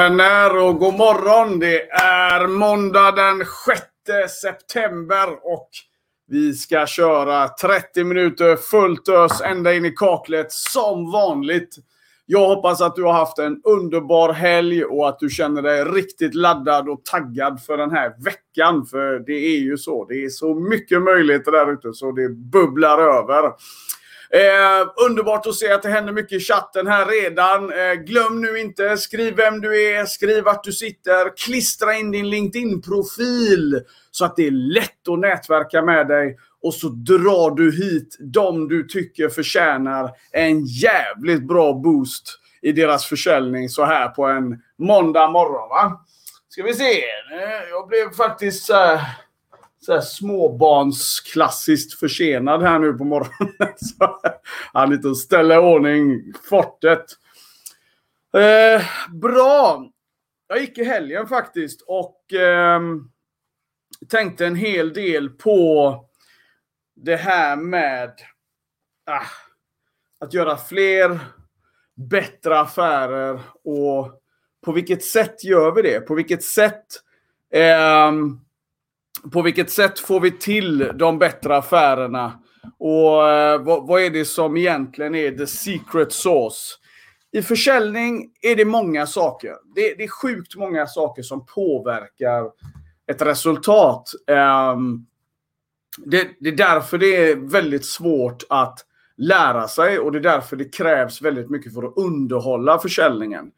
Vänner och god morgon. Det är måndag den 6 september och vi ska köra 30 minuter fullt ös ända in i kaklet som vanligt. Jag hoppas att du har haft en underbar helg och att du känner dig riktigt laddad och taggad för den här veckan. För det är ju så. Det är så mycket möjligheter där ute så det bubblar över. Eh, underbart att se att det händer mycket i chatten här redan. Eh, glöm nu inte, skriv vem du är, skriv vart du sitter, klistra in din LinkedIn-profil så att det är lätt att nätverka med dig. Och så drar du hit de du tycker förtjänar en jävligt bra boost i deras försäljning så här på en måndag morgon. Va? Ska vi se. Eh, jag blev faktiskt... Uh så här småbarnsklassiskt försenad här nu på morgonen. Så han lite att ställa i ordning fortet. Eh, bra! Jag gick i helgen faktiskt och eh, tänkte en hel del på det här med ah, att göra fler bättre affärer och på vilket sätt gör vi det? På vilket sätt eh, på vilket sätt får vi till de bättre affärerna? Och eh, vad, vad, är det som egentligen är the secret sauce? I försäljning är det många saker. Det, det är sjukt många saker som påverkar ett resultat. Ehm, det, det, är därför det är väldigt svårt att lära sig och det är därför det krävs väldigt mycket för att underhålla försäljningen.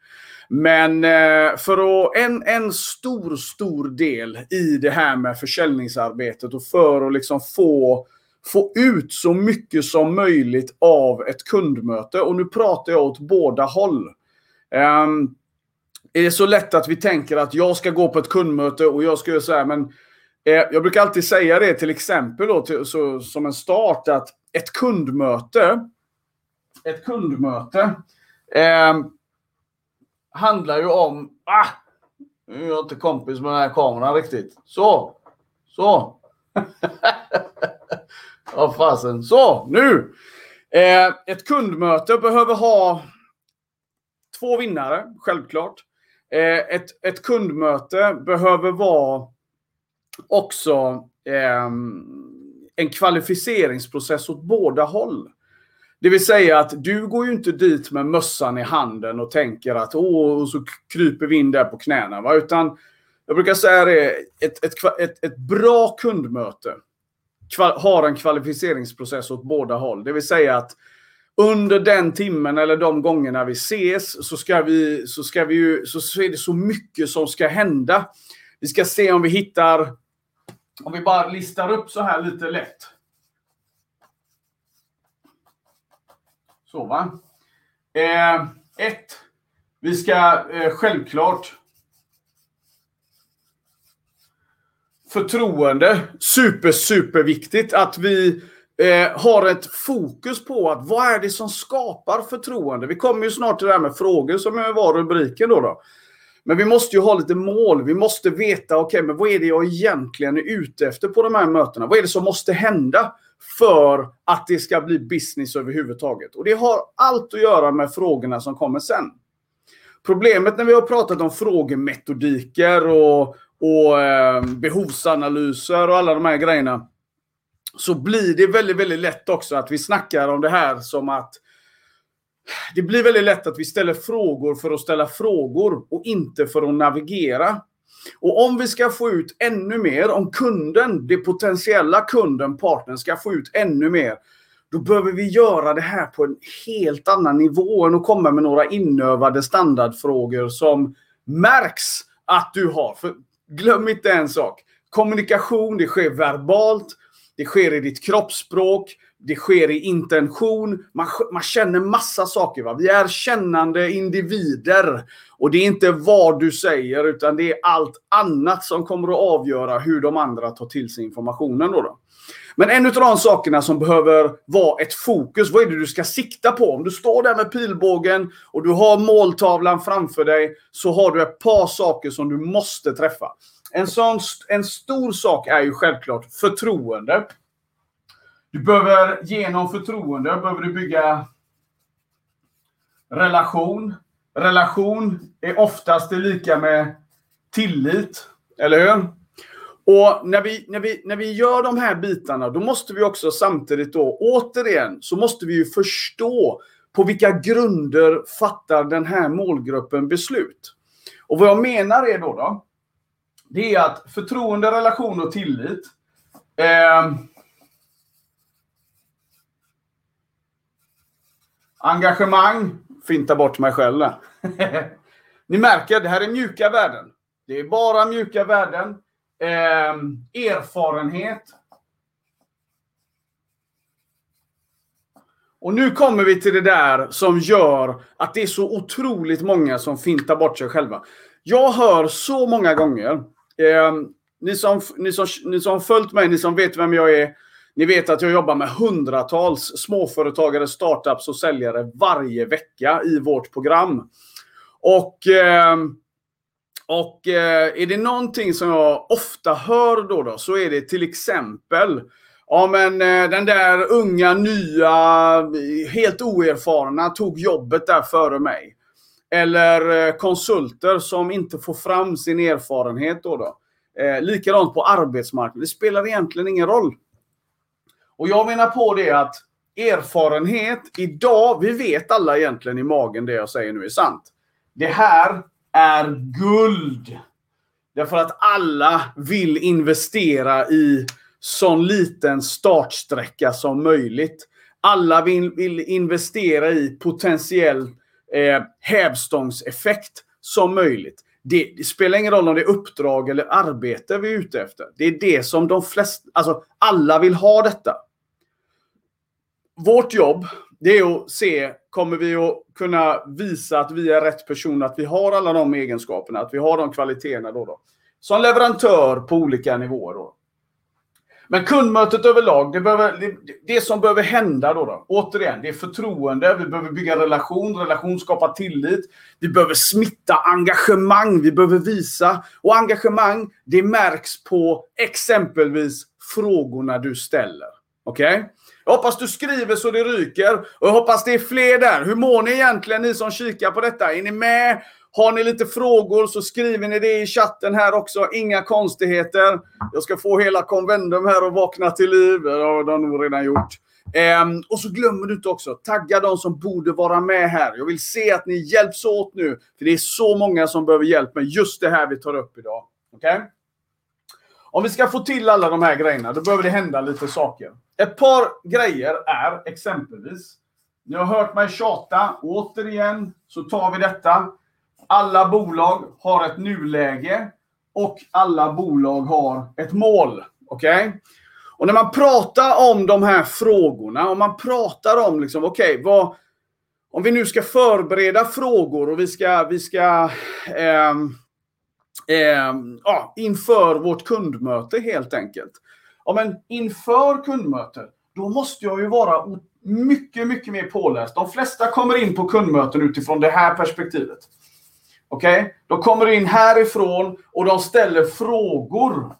Men eh, för att, en, en stor, stor del i det här med försäljningsarbetet och för att liksom få, få ut så mycket som möjligt av ett kundmöte. Och nu pratar jag åt båda håll. Um, är det så lätt att vi tänker att jag ska gå på ett kundmöte och jag ska göra så här, men eh, jag brukar alltid säga det till exempel då, till, så, som en start att ett kundmöte, ett kundmöte, eh, handlar ju om... Ah, nu är jag inte kompis med den här kameran riktigt. Så. Så. Ja, fasen. Så, nu. Eh, ett kundmöte behöver ha två vinnare, självklart. Eh, ett, ett kundmöte behöver vara också eh, en kvalificeringsprocess åt båda håll. Det vill säga att du går ju inte dit med mössan i handen och tänker att åh, och så kryper vi in där på knäna. Va? Utan jag brukar säga det, ett, ett, ett, ett bra kundmöte har en kvalificeringsprocess åt båda håll. Det vill säga att under den timmen eller de gångerna vi ses så ska vi, så ska vi ju, så, så är det så mycket som ska hända. Vi ska se om vi hittar, om vi bara listar upp så här lite lätt. Så va. Eh, ett. Vi ska eh, självklart förtroende. Super, super viktigt att vi eh, har ett fokus på att vad är det som skapar förtroende? Vi kommer ju snart till det här med frågor som var rubriken då. då. Men vi måste ju ha lite mål. Vi måste veta, okej, okay, men vad är det jag egentligen är ute efter på de här mötena? Vad är det som måste hända? För att det ska bli business överhuvudtaget. Och det har allt att göra med frågorna som kommer sen. Problemet när vi har pratat om frågemetodiker och, och eh, behovsanalyser och alla de här grejerna. Så blir det väldigt, väldigt lätt också att vi snackar om det här som att det blir väldigt lätt att vi ställer frågor för att ställa frågor och inte för att navigera. Och om vi ska få ut ännu mer, om kunden, det potentiella kunden, partnern, ska få ut ännu mer, då behöver vi göra det här på en helt annan nivå än att komma med några inövade standardfrågor som märks att du har. För glöm inte en sak. Kommunikation, det sker verbalt, det sker i ditt kroppsspråk, det sker i intention. Man, man känner massa saker. Va? Vi är kännande individer. Och det är inte vad du säger, utan det är allt annat som kommer att avgöra hur de andra tar till sig informationen. Då, då. Men en av de sakerna som behöver vara ett fokus, vad är det du ska sikta på? Om du står där med pilbågen och du har måltavlan framför dig, så har du ett par saker som du måste träffa. En, sån, en stor sak är ju självklart förtroende. Du behöver genom förtroende behöver du bygga relation. relation är oftast lika med tillit. Eller hur? Och när vi, när, vi, när vi gör de här bitarna, då måste vi också samtidigt då, återigen, så måste vi ju förstå på vilka grunder fattar den här målgruppen beslut. Och vad jag menar är då, då det är att förtroende, relation och tillit eh, Engagemang, finta bort mig själv där. Ni märker, det här är mjuka värden. Det är bara mjuka värden. Eh, erfarenhet. Och nu kommer vi till det där som gör att det är så otroligt många som fintar bort sig själva. Jag hör så många gånger, eh, ni, som, ni, som, ni som följt mig, ni som vet vem jag är, ni vet att jag jobbar med hundratals småföretagare, startups och säljare varje vecka i vårt program. Och, ehm, och eh, är det någonting som jag ofta hör då, då så är det till exempel Ja men eh, den där unga, nya, helt oerfarna tog jobbet där före mig. Eller eh, konsulter som inte får fram sin erfarenhet då. då. Eh, likadant på arbetsmarknaden. Det spelar egentligen ingen roll. Och jag menar på det att erfarenhet idag, vi vet alla egentligen i magen det jag säger nu är sant. Det här är guld. Därför att alla vill investera i sån liten startsträcka som möjligt. Alla vill, vill investera i potentiell eh, hävstångseffekt som möjligt. Det, det, spelar ingen roll om det är uppdrag eller arbete vi är ute efter. Det är det som de flesta, alltså alla vill ha detta. Vårt jobb, det är att se, kommer vi att kunna visa att vi är rätt person, att vi har alla de egenskaperna, att vi har de kvaliteterna då. då. Som leverantör på olika nivåer då. Men kundmötet överlag, det, behöver, det, det, som behöver hända då, då, återigen, det är förtroende. Vi behöver bygga relation, relation skapar tillit. Vi behöver smitta engagemang, vi behöver visa. Och engagemang, det märks på exempelvis frågorna du ställer. Okej? Okay? Jag hoppas du skriver så det ryker. Och jag hoppas det är fler där. Hur mår ni egentligen, ni som kikar på detta? Är ni med? Har ni lite frågor så skriver ni det i chatten här också. Inga konstigheter. Jag ska få hela konvendum här och vakna till liv. Det har de nog redan gjort. Um, och så glömmer du inte också, tagga de som borde vara med här. Jag vill se att ni hjälps åt nu. För det är så många som behöver hjälp med just det här vi tar upp idag. Okej? Okay? Om vi ska få till alla de här grejerna, då behöver det hända lite saker. Ett par grejer är exempelvis, ni har hört mig tjata, återigen så tar vi detta. Alla bolag har ett nuläge och alla bolag har ett mål. Okej? Okay? Och när man pratar om de här frågorna, om man pratar om liksom, okej, okay, vad... Om vi nu ska förbereda frågor och vi ska, vi ska eh, eh, ja, inför vårt kundmöte helt enkelt. Ja, men inför kundmötet, då måste jag ju vara mycket, mycket mer påläst. De flesta kommer in på kundmöten utifrån det här perspektivet. Okej? Okay? De kommer in härifrån och de ställer frågor.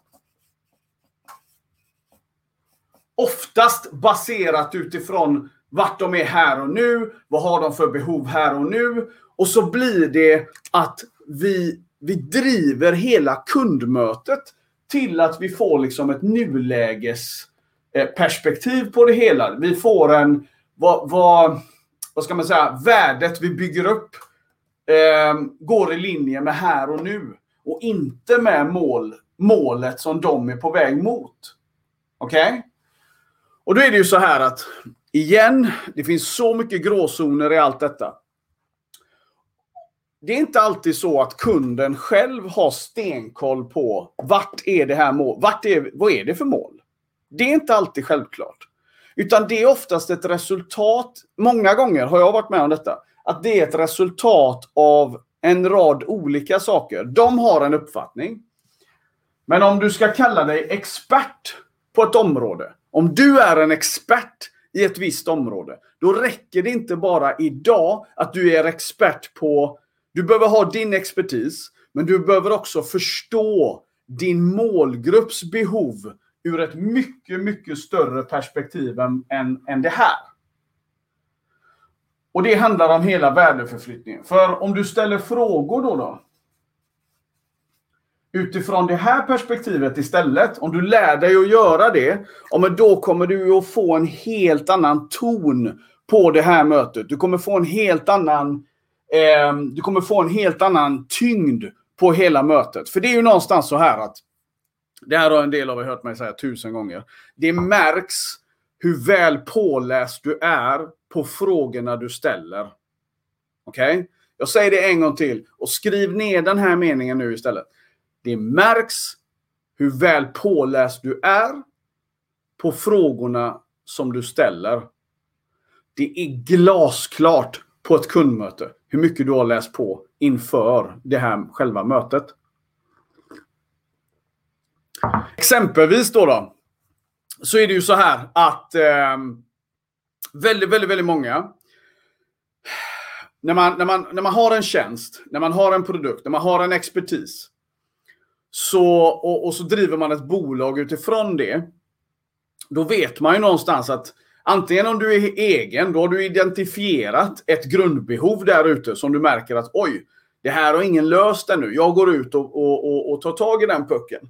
Oftast baserat utifrån vart de är här och nu. Vad har de för behov här och nu? Och så blir det att vi, vi driver hela kundmötet till att vi får liksom ett nulägesperspektiv eh, på det hela. Vi får en, vad, vad, vad ska man säga, värdet vi bygger upp eh, går i linje med här och nu. Och inte med mål, målet som de är på väg mot. Okej? Okay? Och då är det ju så här att, igen, det finns så mycket gråzoner i allt detta. Det är inte alltid så att kunden själv har stenkoll på vart är det här mål, vart är, vad är det för mål? Det är inte alltid självklart. Utan det är oftast ett resultat, många gånger har jag varit med om detta, att det är ett resultat av en rad olika saker. De har en uppfattning. Men om du ska kalla dig expert på ett område, om du är en expert i ett visst område, då räcker det inte bara idag att du är expert på... Du behöver ha din expertis, men du behöver också förstå din målgrupps behov ur ett mycket, mycket större perspektiv än, än, än det här. Och det handlar om hela värdeförflyttningen. För om du ställer frågor då, då utifrån det här perspektivet istället, om du lär dig att göra det, då kommer du att få en helt annan ton på det här mötet. Du kommer få en helt annan eh, du kommer få en helt annan tyngd på hela mötet. För det är ju någonstans så här att, det här har en del av er hört mig säga tusen gånger. Det märks hur väl påläst du är på frågorna du ställer. Okej? Okay? Jag säger det en gång till och skriv ner den här meningen nu istället. Det märks hur väl påläst du är på frågorna som du ställer. Det är glasklart på ett kundmöte hur mycket du har läst på inför det här själva mötet. Exempelvis då, då så är det ju så här att eh, väldigt, väldigt, väldigt många när man, när, man, när man har en tjänst, när man har en produkt, när man har en expertis så, och, och så driver man ett bolag utifrån det. Då vet man ju någonstans att Antingen om du är egen, då har du identifierat ett grundbehov där ute som du märker att oj, det här har ingen löst ännu. Jag går ut och, och, och, och tar tag i den pucken.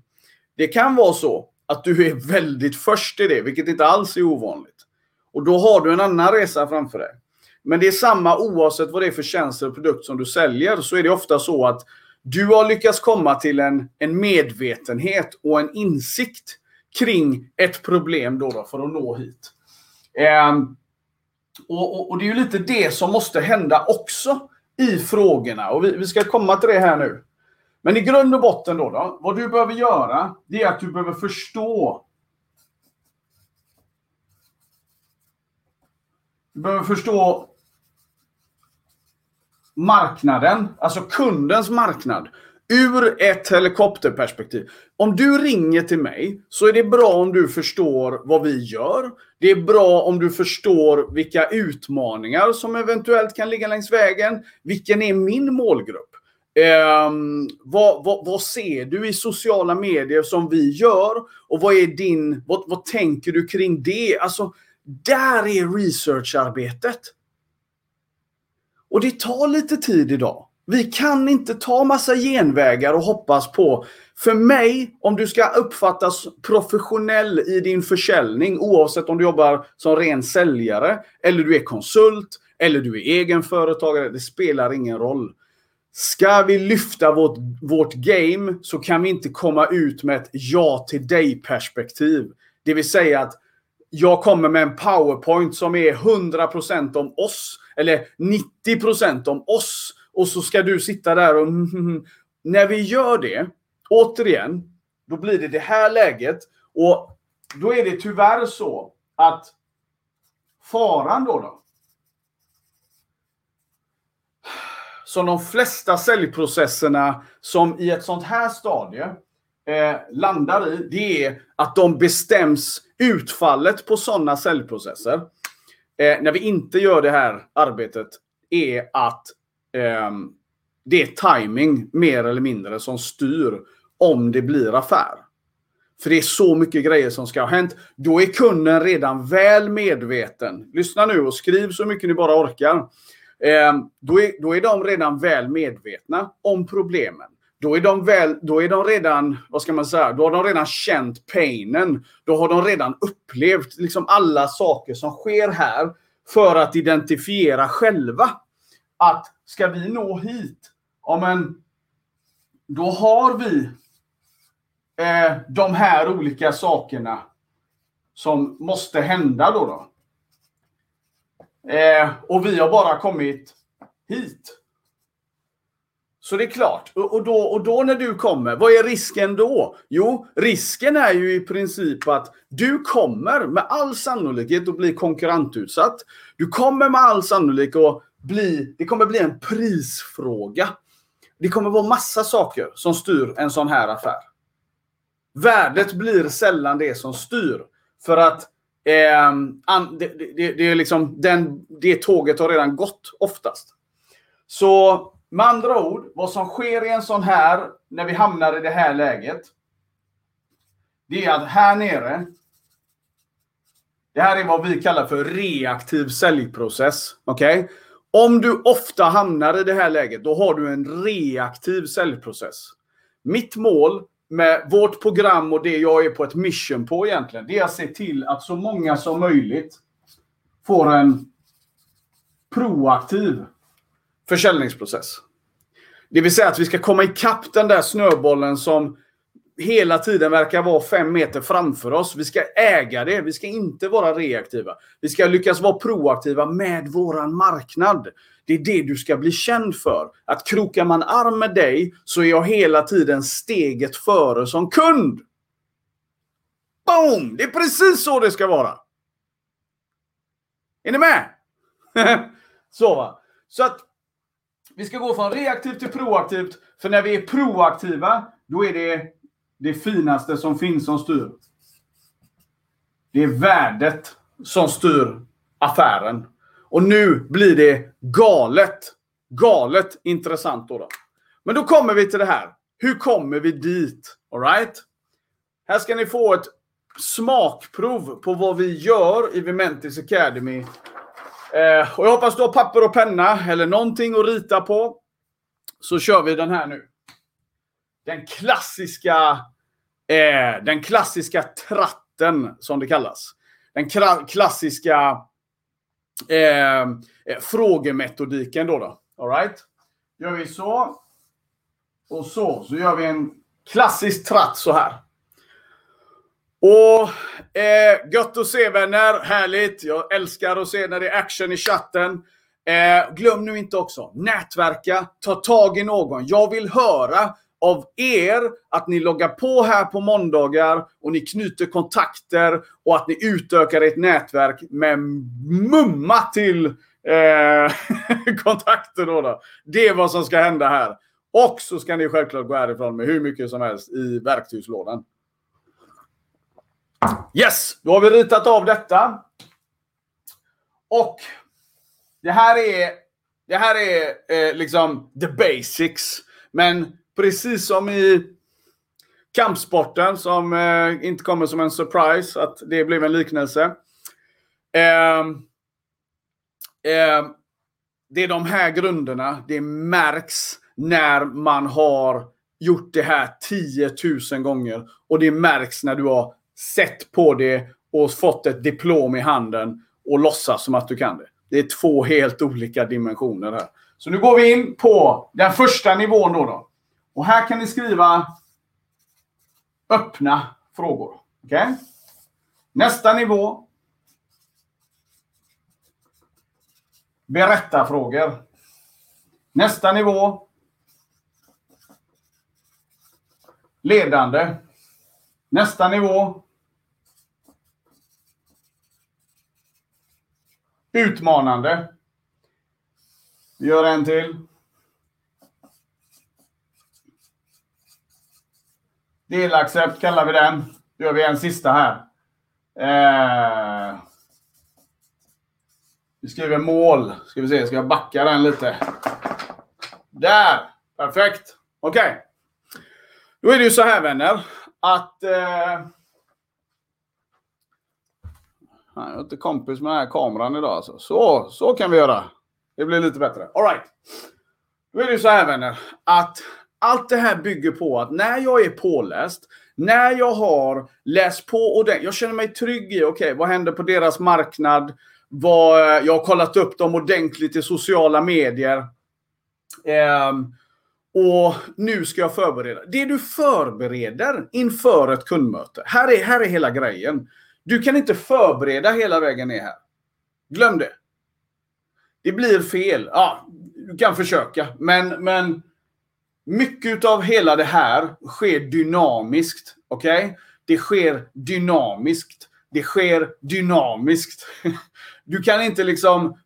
Det kan vara så att du är väldigt först i det, vilket inte alls är ovanligt. Och då har du en annan resa framför dig. Men det är samma oavsett vad det är för tjänst eller produkt som du säljer, så är det ofta så att du har lyckats komma till en, en medvetenhet och en insikt kring ett problem då, då för att nå hit. Eh, och, och, och, det är ju lite det som måste hända också i frågorna. Och vi, vi, ska komma till det här nu. Men i grund och botten då, då, vad du behöver göra, det är att du behöver förstå Du behöver förstå marknaden, alltså kundens marknad ur ett helikopterperspektiv. Om du ringer till mig så är det bra om du förstår vad vi gör. Det är bra om du förstår vilka utmaningar som eventuellt kan ligga längs vägen. Vilken är min målgrupp? Eh, vad, vad, vad, ser du i sociala medier som vi gör? Och vad är din, vad, vad tänker du kring det? Alltså, där är researcharbetet. Och det tar lite tid idag. Vi kan inte ta massa genvägar och hoppas på. För mig, om du ska uppfattas professionell i din försäljning, oavsett om du jobbar som ren säljare, eller du är konsult, eller du är egenföretagare, det spelar ingen roll. Ska vi lyfta vårt, vårt game så kan vi inte komma ut med ett ja till dig-perspektiv. Det vill säga att jag kommer med en powerpoint som är 100% om oss, eller 90% om oss och så ska du sitta där och... När vi gör det, återigen, då blir det det här läget. Och då är det tyvärr så att faran då, då som de flesta säljprocesserna som i ett sånt här stadie eh, landar i, det är att de bestäms utfallet på sådana säljprocesser. Eh, när vi inte gör det här arbetet är att Ehm, det är timing mer eller mindre som styr om det blir affär. För det är så mycket grejer som ska ha hänt. Då är kunden redan väl medveten. Lyssna nu och skriv så mycket ni bara orkar. Eh, då, är, då är de redan väl medvetna om problemen. Då är, de väl, då är de redan, vad ska man säga, då har de redan känt painen. Då har de redan upplevt liksom alla saker som sker här för att identifiera själva att ska vi nå hit, ja men då har vi eh, de här olika sakerna som måste hända då. då. Eh, och vi har bara kommit hit. Så det är klart. Och, och, då, och då när du kommer, vad är risken då? Jo, risken är ju i princip att du kommer med all sannolikhet att bli konkurrentutsatt. Du kommer med all sannolikhet att bli, det kommer bli en prisfråga. Det kommer vara massa saker som styr en sån här affär. Värdet blir sällan det som styr. För att eh, an, det, det, det, är liksom den, det tåget har redan gått oftast. Så med andra ord, vad som sker i en sån här, när vi hamnar i det här läget. Det är att här nere. Det här är vad vi kallar för reaktiv säljprocess. Okej? Okay? Om du ofta hamnar i det här läget, då har du en reaktiv säljprocess. Mitt mål med vårt program och det jag är på ett mission på egentligen, det är att se till att så många som möjligt får en proaktiv försäljningsprocess. Det vill säga att vi ska komma ikapp den där snöbollen som hela tiden verkar vara fem meter framför oss. Vi ska äga det. Vi ska inte vara reaktiva. Vi ska lyckas vara proaktiva med våran marknad. Det är det du ska bli känd för. Att krokar man arm med dig så är jag hela tiden steget före som kund. Boom! Det är precis så det ska vara. Är ni med? så va. Så att vi ska gå från reaktivt till proaktivt. För när vi är proaktiva, då är det det finaste som finns som styr. Det är värdet som styr affären. Och nu blir det galet, galet intressant. Då, då. Men då kommer vi till det här. Hur kommer vi dit? All right? Här ska ni få ett smakprov på vad vi gör i Vimentis Academy. Eh, och jag hoppas du har papper och penna eller någonting att rita på. Så kör vi den här nu. Den klassiska, eh, den klassiska tratten som det kallas. Den klassiska eh, eh, frågemetodiken då. då. All right? Gör vi så. Och så. Så gör vi en klassisk tratt så här. Och eh, gött att se vänner. Härligt. Jag älskar att se när det är action i chatten. Eh, glöm nu inte också, nätverka, ta tag i någon. Jag vill höra av er att ni loggar på här på måndagar och ni knyter kontakter och att ni utökar ert nätverk med mumma till eh, kontakter. Då, då Det är vad som ska hända här. Och så ska ni självklart gå härifrån med hur mycket som helst i verktygslådan. Yes, då har vi ritat av detta. Och det här är, det här är eh, liksom the basics. Men precis som i kampsporten som eh, inte kommer som en surprise att det blev en liknelse. Eh, eh, det är de här grunderna. Det märks när man har gjort det här 10 000 gånger. Och det märks när du har sett på det och fått ett diplom i handen och låtsas som att du kan det. Det är två helt olika dimensioner här. Så nu går vi in på den första nivån då. då. Och här kan ni skriva öppna frågor. Okej? Okay? Nästa nivå. Berätta frågor. Nästa nivå. Ledande. Nästa nivå. Utmanande. Vi gör en till. Delaccept kallar vi den. Då gör vi en sista här. Eh, vi skriver mål. Ska vi se, ska jag backa den lite? Där! Perfekt. Okej. Okay. Då är det ju så här vänner. Att... Eh, jag är inte kompis med den här kameran idag. Alltså. Så, så kan vi göra. Det blir lite bättre. All right. Då är det ju så här vänner. Att allt det här bygger på att när jag är påläst, när jag har läst på och jag känner mig trygg i, okej, okay, vad händer på deras marknad? Vad, jag har kollat upp dem ordentligt i sociala medier. Um, och nu ska jag förbereda. Det du förbereder inför ett kundmöte. Här är, här är hela grejen. Du kan inte förbereda hela vägen ner här. Glöm det. Det blir fel. Ja, du kan försöka. Men, men mycket av hela det här sker dynamiskt. Okej? Okay? Det sker dynamiskt. Det sker dynamiskt. Du kan inte liksom...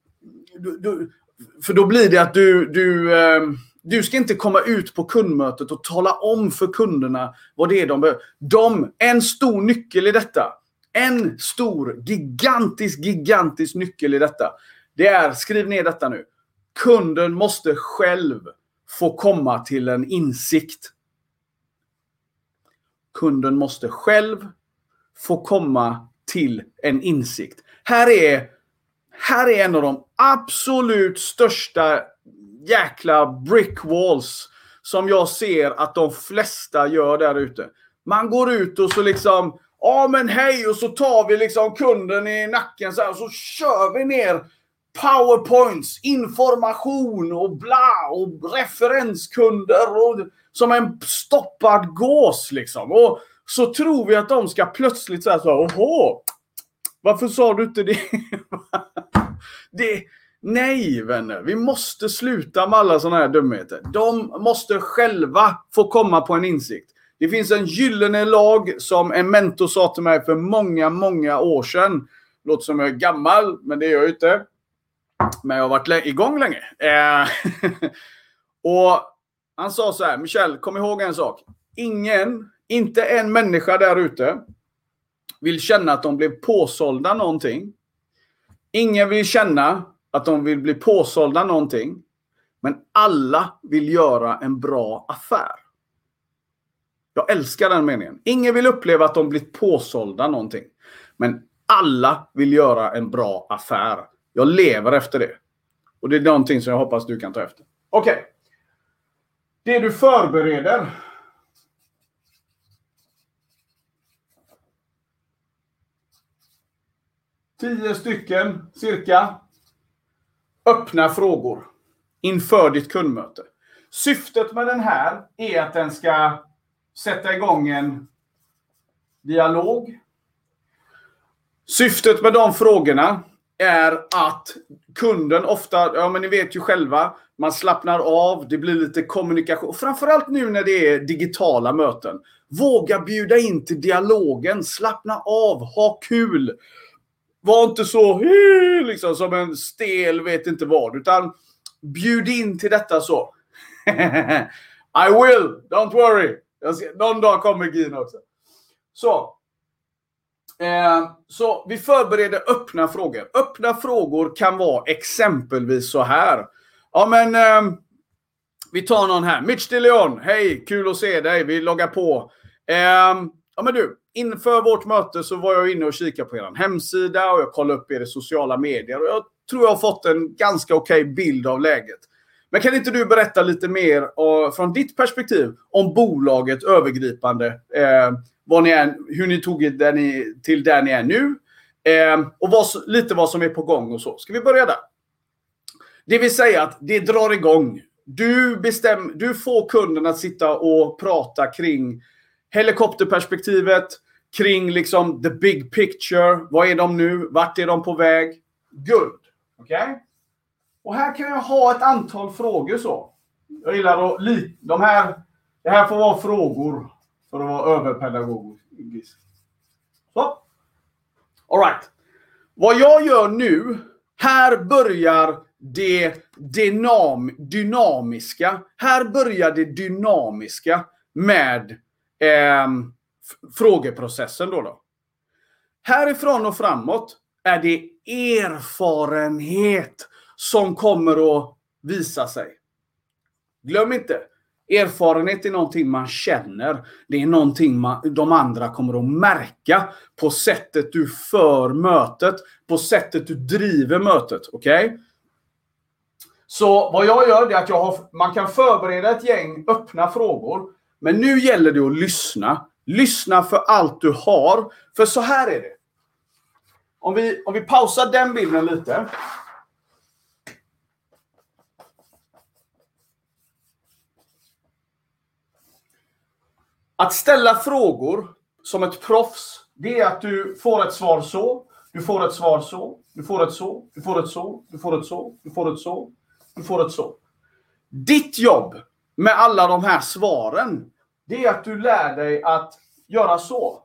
Du, du, för då blir det att du... Du, ehm, du ska inte komma ut på kundmötet och tala om för kunderna vad det är de behöver. De, en stor nyckel i detta. En stor, gigantisk, gigantisk nyckel i detta. Det är, skriv ner detta nu. Kunden måste själv få komma till en insikt. Kunden måste själv få komma till en insikt. Här är, här är en av de absolut största jäkla brick walls som jag ser att de flesta gör där ute. Man går ut och så liksom, ja men hej och så tar vi liksom kunden i nacken så här och så kör vi ner powerpoints, information och bla och referenskunder och som en stoppad gås liksom. Och så tror vi att de ska plötsligt säga så här, åhå, varför sa du inte det? det nej vänner, vi måste sluta med alla sådana här dumheter. De måste själva få komma på en insikt. Det finns en gyllene lag som en mentor sa till mig för många, många år sedan. Låter som jag är gammal, men det är jag inte. Men jag har varit igång länge. Eh, och han sa så här, Michel, kom ihåg en sak. Ingen, inte en människa där ute vill känna att de blev påsålda någonting. Ingen vill känna att de vill bli påsålda någonting. Men alla vill göra en bra affär. Jag älskar den meningen. Ingen vill uppleva att de blivit påsålda någonting. Men alla vill göra en bra affär. Jag lever efter det. Och det är någonting som jag hoppas du kan ta efter. Okej. Okay. Det du förbereder. Tio stycken cirka. Öppna frågor inför ditt kundmöte. Syftet med den här är att den ska sätta igång en dialog. Syftet med de frågorna är att kunden ofta, ja men ni vet ju själva, man slappnar av, det blir lite kommunikation. Framförallt nu när det är digitala möten. Våga bjuda in till dialogen, slappna av, ha kul. Var inte så liksom som en stel vet inte vad, utan bjud in till detta så. I will, don't worry. Ska, någon dag kommer Gina också. Så, Eh, så vi förbereder öppna frågor. Öppna frågor kan vara exempelvis så här. Ja men eh, vi tar någon här. Mitch DeLeon. Hej, kul att se dig. Vi loggar på. Eh, ja men du, inför vårt möte så var jag inne och kikade på er hemsida och jag kollade upp er i sociala medier. Och jag tror jag har fått en ganska okej okay bild av läget. Men kan inte du berätta lite mer och, från ditt perspektiv om bolaget övergripande? Eh, vad ni är, hur ni tog där ni, till där ni är nu. Eh, och vad, lite vad som är på gång och så. Ska vi börja där? Det vill säga att det drar igång. Du, bestäm, du får kunden att sitta och prata kring helikopterperspektivet, kring liksom the big picture. Vad är de nu? Vart är de på väg? Guld. Okej? Okay? Och här kan jag ha ett antal frågor så. Jag gillar att... De här, det här får vara frågor för att vara överpedagogisk. Så. Alright. Vad jag gör nu, här börjar det dynam dynamiska. Här börjar det dynamiska med eh, frågeprocessen. Då, då. Härifrån och framåt är det erfarenhet som kommer att visa sig. Glöm inte, Erfarenhet är någonting man känner. Det är någonting man, de andra kommer att märka på sättet du för mötet, på sättet du driver mötet. Okej? Okay? Så vad jag gör är att jag har, man kan förbereda ett gäng öppna frågor. Men nu gäller det att lyssna. Lyssna för allt du har. För så här är det. Om vi, om vi pausar den bilden lite. Att ställa frågor som ett proffs, det är att du får ett svar så, du får ett svar så, du får ett så, du får ett så, du får ett så, du får ett så, du får ett så. Ditt jobb med alla de här svaren, det är att du lär dig att göra så.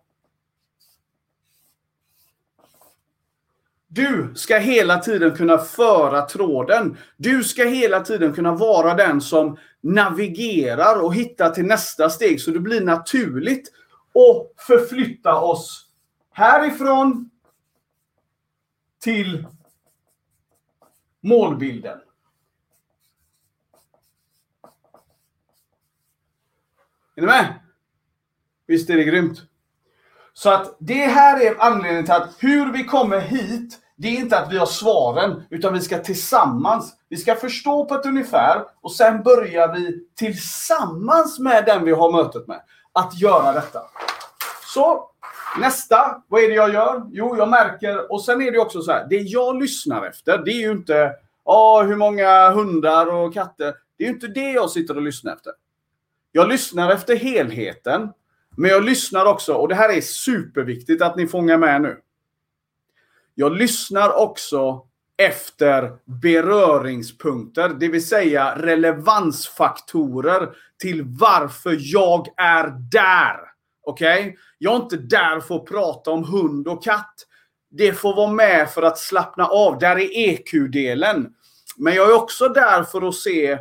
Du ska hela tiden kunna föra tråden. Du ska hela tiden kunna vara den som navigerar och hittar till nästa steg så det blir naturligt och förflytta oss härifrån till målbilden. Är ni med? Visst är det grymt? Så att det här är anledningen till att hur vi kommer hit det är inte att vi har svaren, utan vi ska tillsammans. Vi ska förstå på ett ungefär och sen börjar vi tillsammans med den vi har mötet med att göra detta. Så nästa, vad är det jag gör? Jo, jag märker, och sen är det också så här, det jag lyssnar efter, det är ju inte oh, hur många hundar och katter. Det är ju inte det jag sitter och lyssnar efter. Jag lyssnar efter helheten, men jag lyssnar också, och det här är superviktigt att ni fångar med nu. Jag lyssnar också efter beröringspunkter, det vill säga relevansfaktorer till varför jag är där. Okej? Okay? Jag är inte där för att prata om hund och katt. Det får vara med för att slappna av. Där är EQ-delen. Men jag är också där för att se,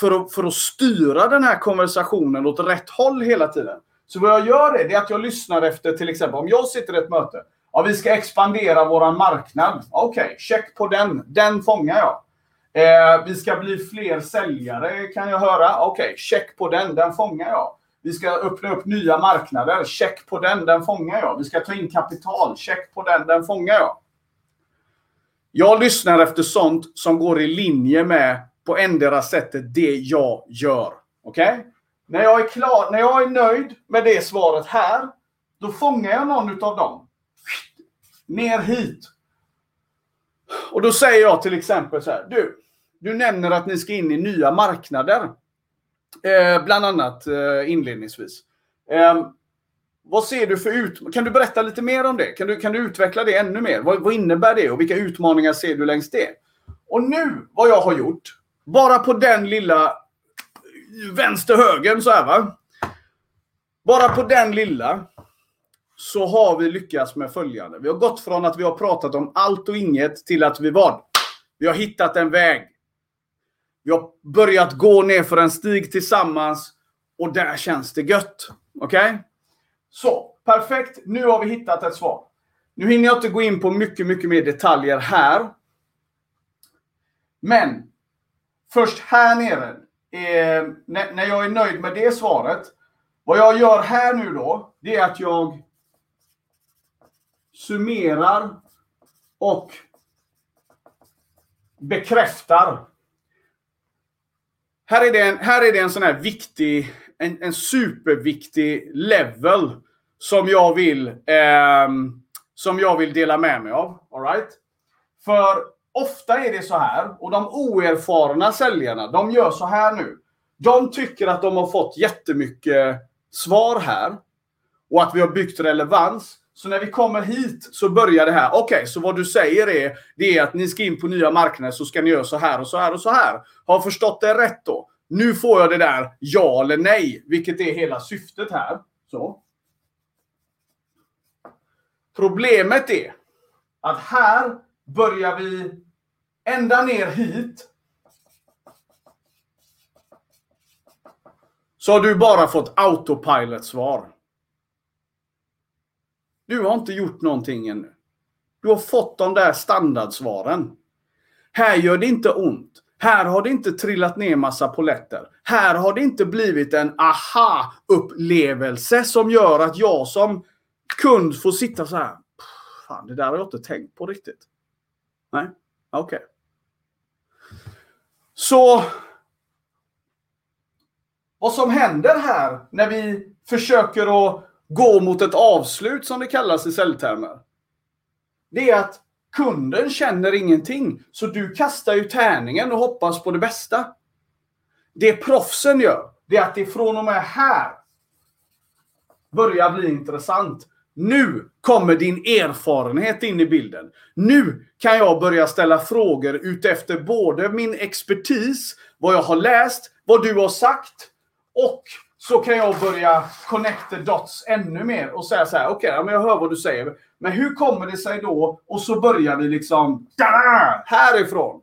för att, för att styra den här konversationen åt rätt håll hela tiden. Så vad jag gör är, det är att jag lyssnar efter till exempel om jag sitter i ett möte. Ja, vi ska expandera våran marknad. Okej, okay, check på den. Den fångar jag. Eh, vi ska bli fler säljare kan jag höra. Okej, okay, check på den. Den fångar jag. Vi ska öppna upp nya marknader. Check på den. Den fångar jag. Vi ska ta in kapital. Check på den. Den fångar jag. Jag lyssnar efter sånt som går i linje med på endera sättet det jag gör. Okej? Okay? När jag är klar, när jag är nöjd med det svaret här, då fångar jag någon av dem. Ner hit. Och då säger jag till exempel så här. Du, du nämner att ni ska in i nya marknader. Eh, bland annat eh, inledningsvis. Eh, vad ser du för ut... Kan du berätta lite mer om det? Kan du, kan du utveckla det ännu mer? Vad, vad innebär det och vilka utmaningar ser du längs det? Och nu, vad jag har gjort, bara på den lilla vänster-högern så här va. Bara på den lilla så har vi lyckats med följande. Vi har gått från att vi har pratat om allt och inget till att vi vad? Vi har hittat en väg. Vi har börjat gå ner för en stig tillsammans och där känns det gött. Okej? Okay? Så, perfekt. Nu har vi hittat ett svar. Nu hinner jag inte gå in på mycket, mycket mer detaljer här. Men först här nere, eh, när, när jag är nöjd med det svaret. Vad jag gör här nu då, det är att jag summerar och bekräftar. Här är det en, här är det en sån här viktig en, en superviktig level som jag vill eh, som jag vill dela med mig av. All right? För ofta är det så här, och de oerfarna säljarna, de gör så här nu. De tycker att de har fått jättemycket svar här och att vi har byggt relevans. Så när vi kommer hit så börjar det här. Okej, okay, så vad du säger är, det är att ni ska in på nya marknader så ska ni göra så här och så här och så här. Har förstått det rätt då? Nu får jag det där ja eller nej, vilket är hela syftet här. Så. Problemet är att här börjar vi ända ner hit. Så har du bara fått autopilot-svar. Du har inte gjort någonting ännu. Du har fått de där standardsvaren. Här gör det inte ont. Här har det inte trillat ner massa poletter. Här har det inte blivit en aha-upplevelse som gör att jag som kund får sitta så här. Fan, det där har jag inte tänkt på riktigt. Nej, okej. Okay. Så vad som händer här när vi försöker att gå mot ett avslut som det kallas i säljtermer. Det är att Kunden känner ingenting. Så du kastar ju tärningen och hoppas på det bästa. Det proffsen gör, det är att det från och med här börjar bli intressant. Nu kommer din erfarenhet in i bilden. Nu kan jag börja ställa frågor utefter både min expertis, vad jag har läst, vad du har sagt och så kan jag börja connect the dots ännu mer och säga så här, okej, okay, jag hör vad du säger. Men hur kommer det sig då? Och så börjar vi liksom härifrån.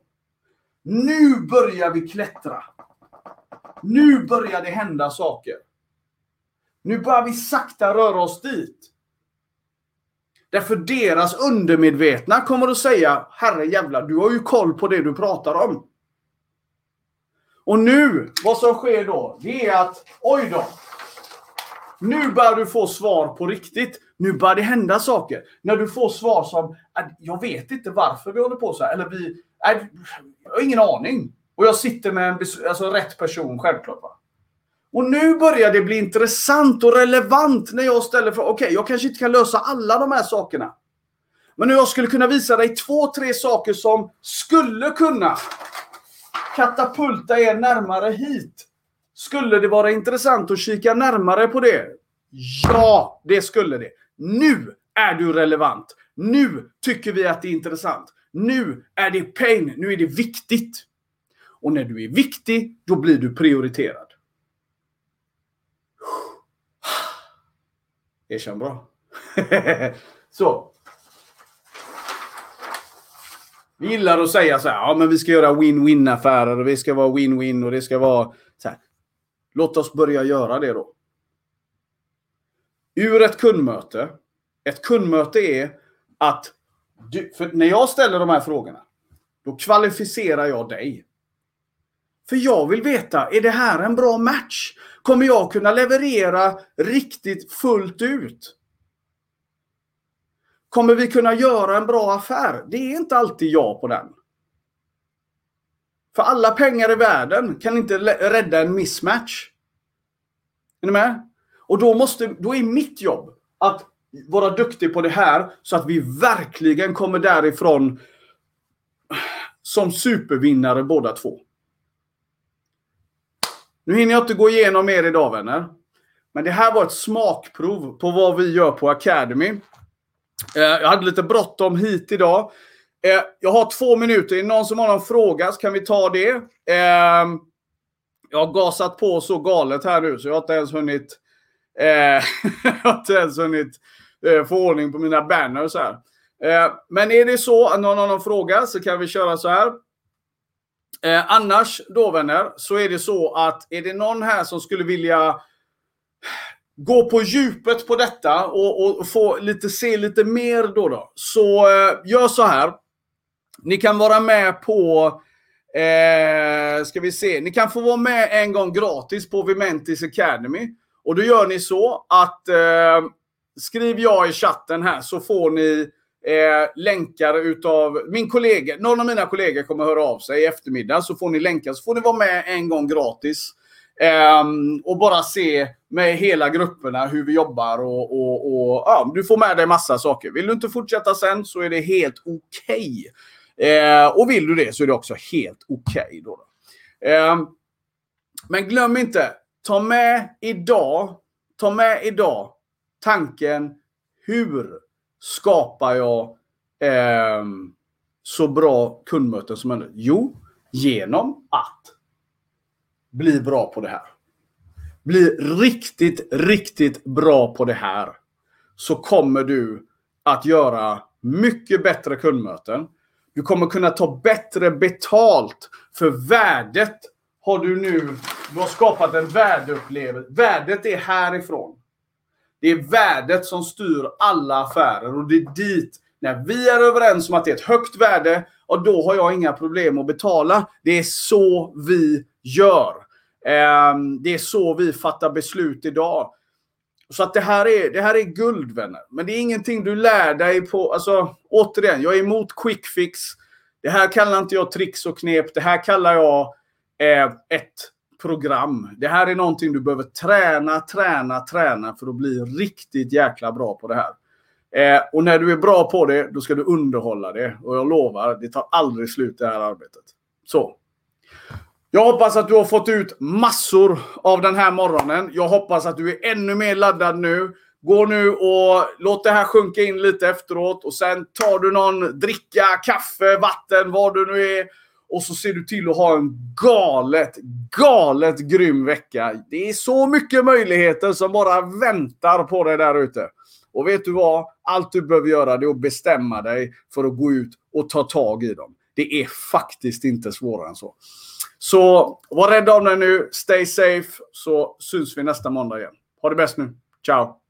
Nu börjar vi klättra. Nu börjar det hända saker. Nu börjar vi sakta röra oss dit. Därför deras undermedvetna kommer att säga, herre jävlar, du har ju koll på det du pratar om. Och nu, vad som sker då, det är att oj då. Nu börjar du få svar på riktigt. Nu börjar det hända saker. När du får svar som äh, jag vet inte varför vi håller på så här. Eller vi, äh, jag har ingen aning. Och jag sitter med en, alltså, rätt person, självklart. Va? Och nu börjar det bli intressant och relevant när jag ställer frågan. Okej, okay, jag kanske inte kan lösa alla de här sakerna. Men nu jag skulle kunna visa dig två, tre saker som skulle kunna katapulta er närmare hit. Skulle det vara intressant att kika närmare på det? Ja, det skulle det. Nu är du relevant. Nu tycker vi att det är intressant. Nu är det pain. Nu är det viktigt. Och när du är viktig, då blir du prioriterad. Det känns bra. så. Vi gillar att säga så här, ja men vi ska göra win-win affärer och vi ska vara win-win och det ska vara så här. Låt oss börja göra det då. Ur ett kundmöte. Ett kundmöte är att du, för när jag ställer de här frågorna, då kvalificerar jag dig. För jag vill veta, är det här en bra match? Kommer jag kunna leverera riktigt fullt ut? Kommer vi kunna göra en bra affär? Det är inte alltid ja på den. För alla pengar i världen kan inte rädda en mismatch. Är ni med? Och då, måste, då är mitt jobb att vara duktig på det här så att vi verkligen kommer därifrån som supervinnare båda två. Nu hinner jag inte gå igenom er idag vänner. Men det här var ett smakprov på vad vi gör på Academy. Eh, jag hade lite bråttom hit idag. Eh, jag har två minuter. Är det någon som har någon fråga så kan vi ta det. Ehm, jag har gasat på så galet här nu så jag har inte ens hunnit, eh, jag har inte ens hunnit eh, få ordning på mina banners här. Eh, men är det så att någon har någon fråga så kan vi köra så här. Eh, annars då vänner, så är det så att är det någon här som skulle vilja gå på djupet på detta och, och få lite, se lite mer då, då så eh, gör så här. Ni kan vara med på, eh, ska vi se, ni kan få vara med en gång gratis på Vimentis Academy. Och då gör ni så att eh, skriv ja i chatten här så får ni eh, länkar utav min kollega. Någon av mina kollegor kommer höra av sig i eftermiddag så får ni länkar så får ni vara med en gång gratis. Um, och bara se med hela grupperna hur vi jobbar och, och, och ja, du får med dig massa saker. Vill du inte fortsätta sen så är det helt okej. Okay. Uh, och vill du det så är det också helt okej. Okay eh, men glöm inte, ta med idag, ta med idag tanken hur skapar jag um, så bra kundmöten som möjligt? Jo, genom att bli bra på det här. Bli riktigt, riktigt bra på det här. Så kommer du att göra mycket bättre kundmöten. Du kommer kunna ta bättre betalt för värdet har du nu du har skapat en värdeupplevelse. Värdet är härifrån. Det är värdet som styr alla affärer och det är dit, när vi är överens om att det är ett högt värde, och då har jag inga problem att betala. Det är så vi gör. Ehm, det är så vi fattar beslut idag. Så att det här, är, det här är guld vänner. Men det är ingenting du lär dig på. Alltså, återigen, jag är emot quick fix. Det här kallar inte jag tricks och knep. Det här kallar jag eh, ett program. Det här är någonting du behöver träna, träna, träna för att bli riktigt jäkla bra på det här. Eh, och när du är bra på det, då ska du underhålla det. Och jag lovar, det tar aldrig slut det här arbetet. Så. Jag hoppas att du har fått ut massor av den här morgonen. Jag hoppas att du är ännu mer laddad nu. Gå nu och låt det här sjunka in lite efteråt och sen tar du någon dricka, kaffe, vatten, vad du nu är och så ser du till att ha en galet, galet grym vecka. Det är så mycket möjligheter som bara väntar på dig där ute. Och vet du vad? Allt du behöver göra är att bestämma dig för att gå ut och ta tag i dem. Det är faktiskt inte svårare än så. Så var rädda om dig nu. Stay safe. Så syns vi nästa måndag igen. Ha det bäst nu. Ciao!